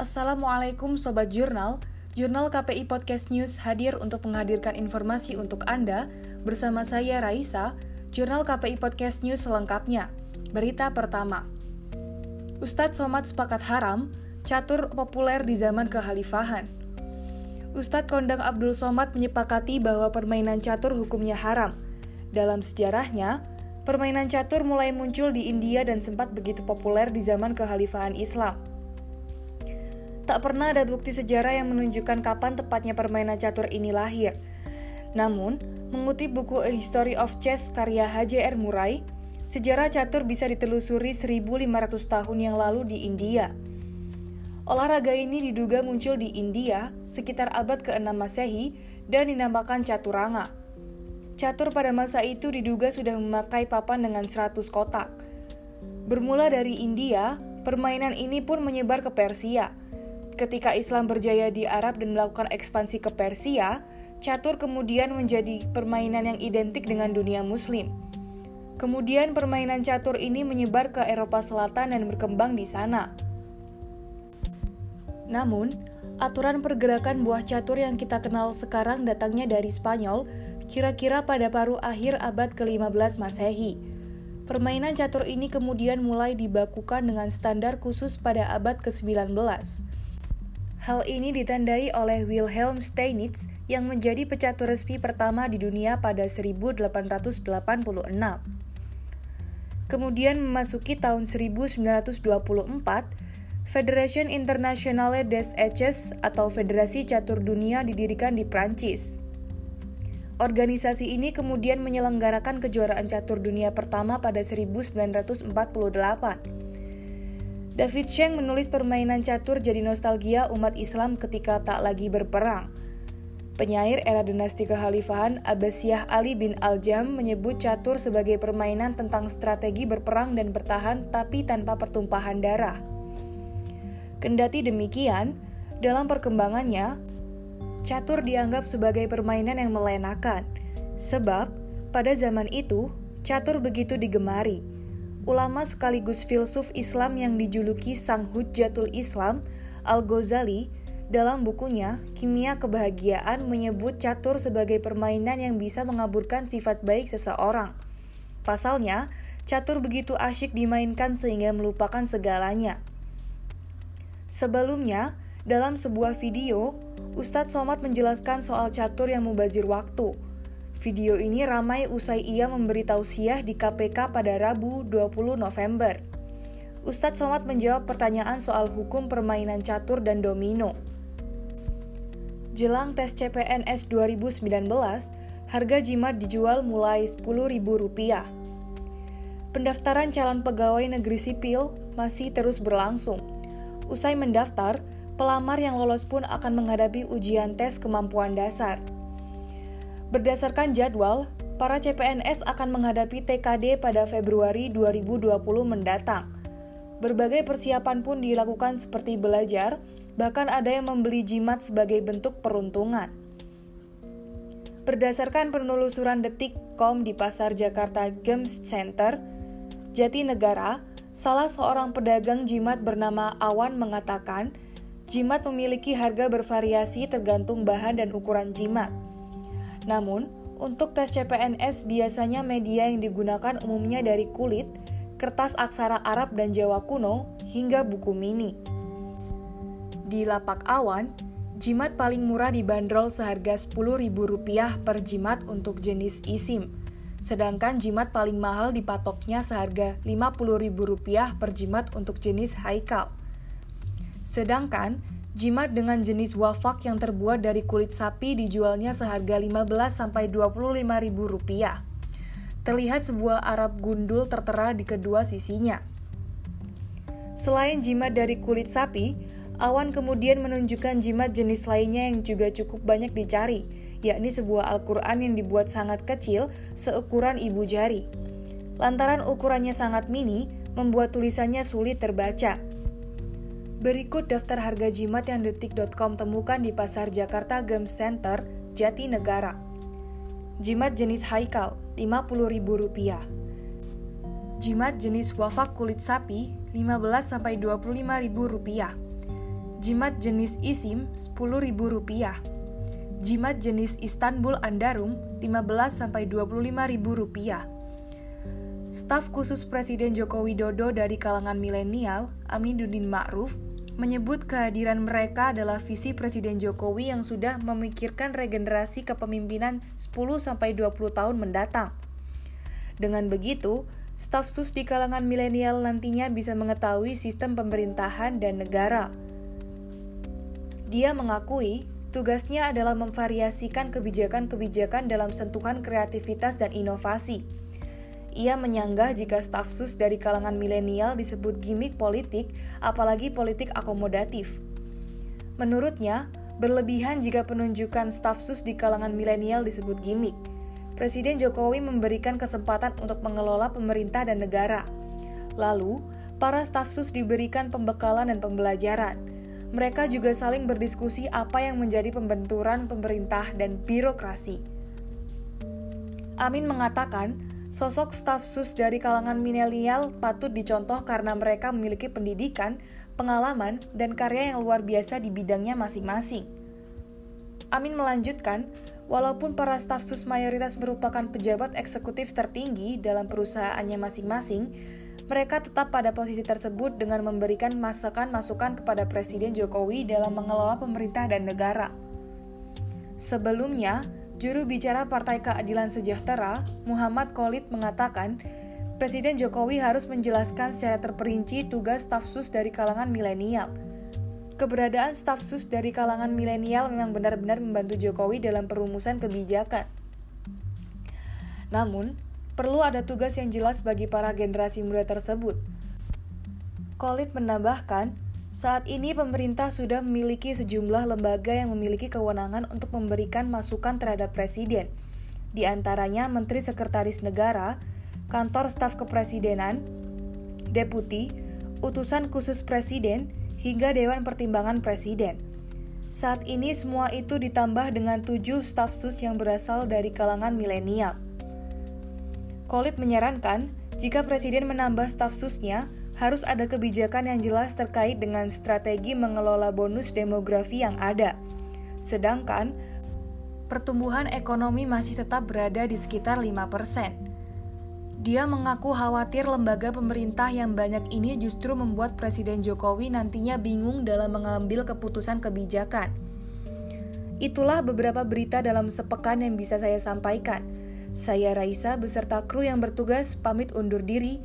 Assalamualaikum Sobat Jurnal, Jurnal KPI Podcast News hadir untuk menghadirkan informasi untuk Anda bersama saya Raisa, Jurnal KPI Podcast News selengkapnya. Berita pertama. Ustadz Somad sepakat haram, catur populer di zaman kekhalifahan. Ustadz Kondang Abdul Somad menyepakati bahwa permainan catur hukumnya haram. Dalam sejarahnya, permainan catur mulai muncul di India dan sempat begitu populer di zaman kekhalifahan Islam. Tak pernah ada bukti sejarah yang menunjukkan kapan tepatnya permainan catur ini lahir. Namun, mengutip buku A History of Chess karya H.J.R. Murray, sejarah catur bisa ditelusuri 1500 tahun yang lalu di India. Olahraga ini diduga muncul di India sekitar abad ke-6 Masehi dan dinamakan caturanga. Catur pada masa itu diduga sudah memakai papan dengan 100 kotak. Bermula dari India, permainan ini pun menyebar ke Persia, Ketika Islam berjaya di Arab dan melakukan ekspansi ke Persia, catur kemudian menjadi permainan yang identik dengan dunia Muslim. Kemudian permainan catur ini menyebar ke Eropa Selatan dan berkembang di sana. Namun, aturan pergerakan buah catur yang kita kenal sekarang datangnya dari Spanyol, kira-kira pada paruh akhir abad ke-15 Masehi. Permainan catur ini kemudian mulai dibakukan dengan standar khusus pada abad ke-19. Hal ini ditandai oleh Wilhelm Steinitz yang menjadi pecatur resmi pertama di dunia pada 1886. Kemudian memasuki tahun 1924, Federation Internationale des Eches atau Federasi Catur Dunia didirikan di Prancis. Organisasi ini kemudian menyelenggarakan kejuaraan catur dunia pertama pada 1948. David Sheng menulis permainan catur jadi nostalgia umat Islam ketika tak lagi berperang. Penyair era dinasti kekhalifahan Abbasiyah Ali bin Al-Jam menyebut catur sebagai permainan tentang strategi berperang dan bertahan tapi tanpa pertumpahan darah. Kendati demikian, dalam perkembangannya, catur dianggap sebagai permainan yang melenakan. Sebab, pada zaman itu, catur begitu digemari ulama sekaligus filsuf Islam yang dijuluki Sang Hujjatul Islam, Al-Ghazali, dalam bukunya Kimia Kebahagiaan menyebut catur sebagai permainan yang bisa mengaburkan sifat baik seseorang. Pasalnya, catur begitu asyik dimainkan sehingga melupakan segalanya. Sebelumnya, dalam sebuah video, Ustadz Somad menjelaskan soal catur yang mubazir waktu – Video ini ramai usai ia memberi tausiah di KPK pada Rabu 20 November. Ustadz Somad menjawab pertanyaan soal hukum permainan catur dan domino. Jelang tes CPNS 2019, harga jimat dijual mulai Rp10.000. Pendaftaran calon pegawai negeri sipil masih terus berlangsung. Usai mendaftar, pelamar yang lolos pun akan menghadapi ujian tes kemampuan dasar. Berdasarkan jadwal, para CPNS akan menghadapi TKD pada Februari 2020 mendatang. Berbagai persiapan pun dilakukan seperti belajar, bahkan ada yang membeli jimat sebagai bentuk peruntungan. Berdasarkan penelusuran detik.com di Pasar Jakarta Games Center, Jatinegara, salah seorang pedagang jimat bernama Awan mengatakan, jimat memiliki harga bervariasi tergantung bahan dan ukuran jimat. Namun, untuk tes CPNS biasanya media yang digunakan umumnya dari kulit, kertas aksara Arab dan Jawa kuno, hingga buku mini. Di lapak awan, jimat paling murah dibanderol seharga Rp10.000 per jimat untuk jenis isim, sedangkan jimat paling mahal dipatoknya seharga Rp50.000 per jimat untuk jenis haikal. Sedangkan Jimat dengan jenis wafak yang terbuat dari kulit sapi dijualnya seharga 15 sampai 25 ribu rupiah. Terlihat sebuah Arab gundul tertera di kedua sisinya. Selain jimat dari kulit sapi, Awan kemudian menunjukkan jimat jenis lainnya yang juga cukup banyak dicari, yakni sebuah Al-Quran yang dibuat sangat kecil, seukuran ibu jari. Lantaran ukurannya sangat mini, membuat tulisannya sulit terbaca. Berikut daftar harga jimat yang detik.com temukan di Pasar Jakarta Games Center, Jatinegara. Jimat jenis haikal, Rp50.000. Jimat jenis wafak kulit sapi, Rp15-Rp25.000. Jimat jenis isim Rp10.000. Jimat jenis Istanbul Andarum Rp15-25.000. Staf khusus Presiden Joko Widodo dari kalangan milenial, Aminuddin Ma'ruf, menyebut kehadiran mereka adalah visi Presiden Jokowi yang sudah memikirkan regenerasi kepemimpinan 10-20 tahun mendatang. Dengan begitu, staf sus di kalangan milenial nantinya bisa mengetahui sistem pemerintahan dan negara. Dia mengakui tugasnya adalah memvariasikan kebijakan-kebijakan dalam sentuhan kreativitas dan inovasi ia menyanggah jika staf sus dari kalangan milenial disebut gimmick politik, apalagi politik akomodatif. Menurutnya, berlebihan jika penunjukan staf sus di kalangan milenial disebut gimmick. Presiden Jokowi memberikan kesempatan untuk mengelola pemerintah dan negara. Lalu, para staf sus diberikan pembekalan dan pembelajaran. Mereka juga saling berdiskusi apa yang menjadi pembenturan pemerintah dan birokrasi. Amin mengatakan, Sosok staf sus dari kalangan milenial patut dicontoh karena mereka memiliki pendidikan, pengalaman, dan karya yang luar biasa di bidangnya masing-masing. Amin melanjutkan, walaupun para staf sus mayoritas merupakan pejabat eksekutif tertinggi dalam perusahaannya masing-masing, mereka tetap pada posisi tersebut dengan memberikan masukan-masukan kepada Presiden Jokowi dalam mengelola pemerintah dan negara. Sebelumnya, Juru bicara Partai Keadilan Sejahtera, Muhammad Khalid mengatakan, Presiden Jokowi harus menjelaskan secara terperinci tugas staf sus dari kalangan milenial. Keberadaan staf sus dari kalangan milenial memang benar-benar membantu Jokowi dalam perumusan kebijakan. Namun, perlu ada tugas yang jelas bagi para generasi muda tersebut. Khalid menambahkan, saat ini pemerintah sudah memiliki sejumlah lembaga yang memiliki kewenangan untuk memberikan masukan terhadap presiden, di antaranya Menteri Sekretaris Negara, Kantor Staf Kepresidenan, Deputi, Utusan Khusus Presiden, hingga Dewan Pertimbangan Presiden. Saat ini semua itu ditambah dengan tujuh staf sus yang berasal dari kalangan milenial. Kolit menyarankan, jika Presiden menambah staf susnya, harus ada kebijakan yang jelas terkait dengan strategi mengelola bonus demografi yang ada. Sedangkan pertumbuhan ekonomi masih tetap berada di sekitar 5%. Dia mengaku khawatir lembaga pemerintah yang banyak ini justru membuat Presiden Jokowi nantinya bingung dalam mengambil keputusan kebijakan. Itulah beberapa berita dalam sepekan yang bisa saya sampaikan. Saya Raisa beserta kru yang bertugas pamit undur diri.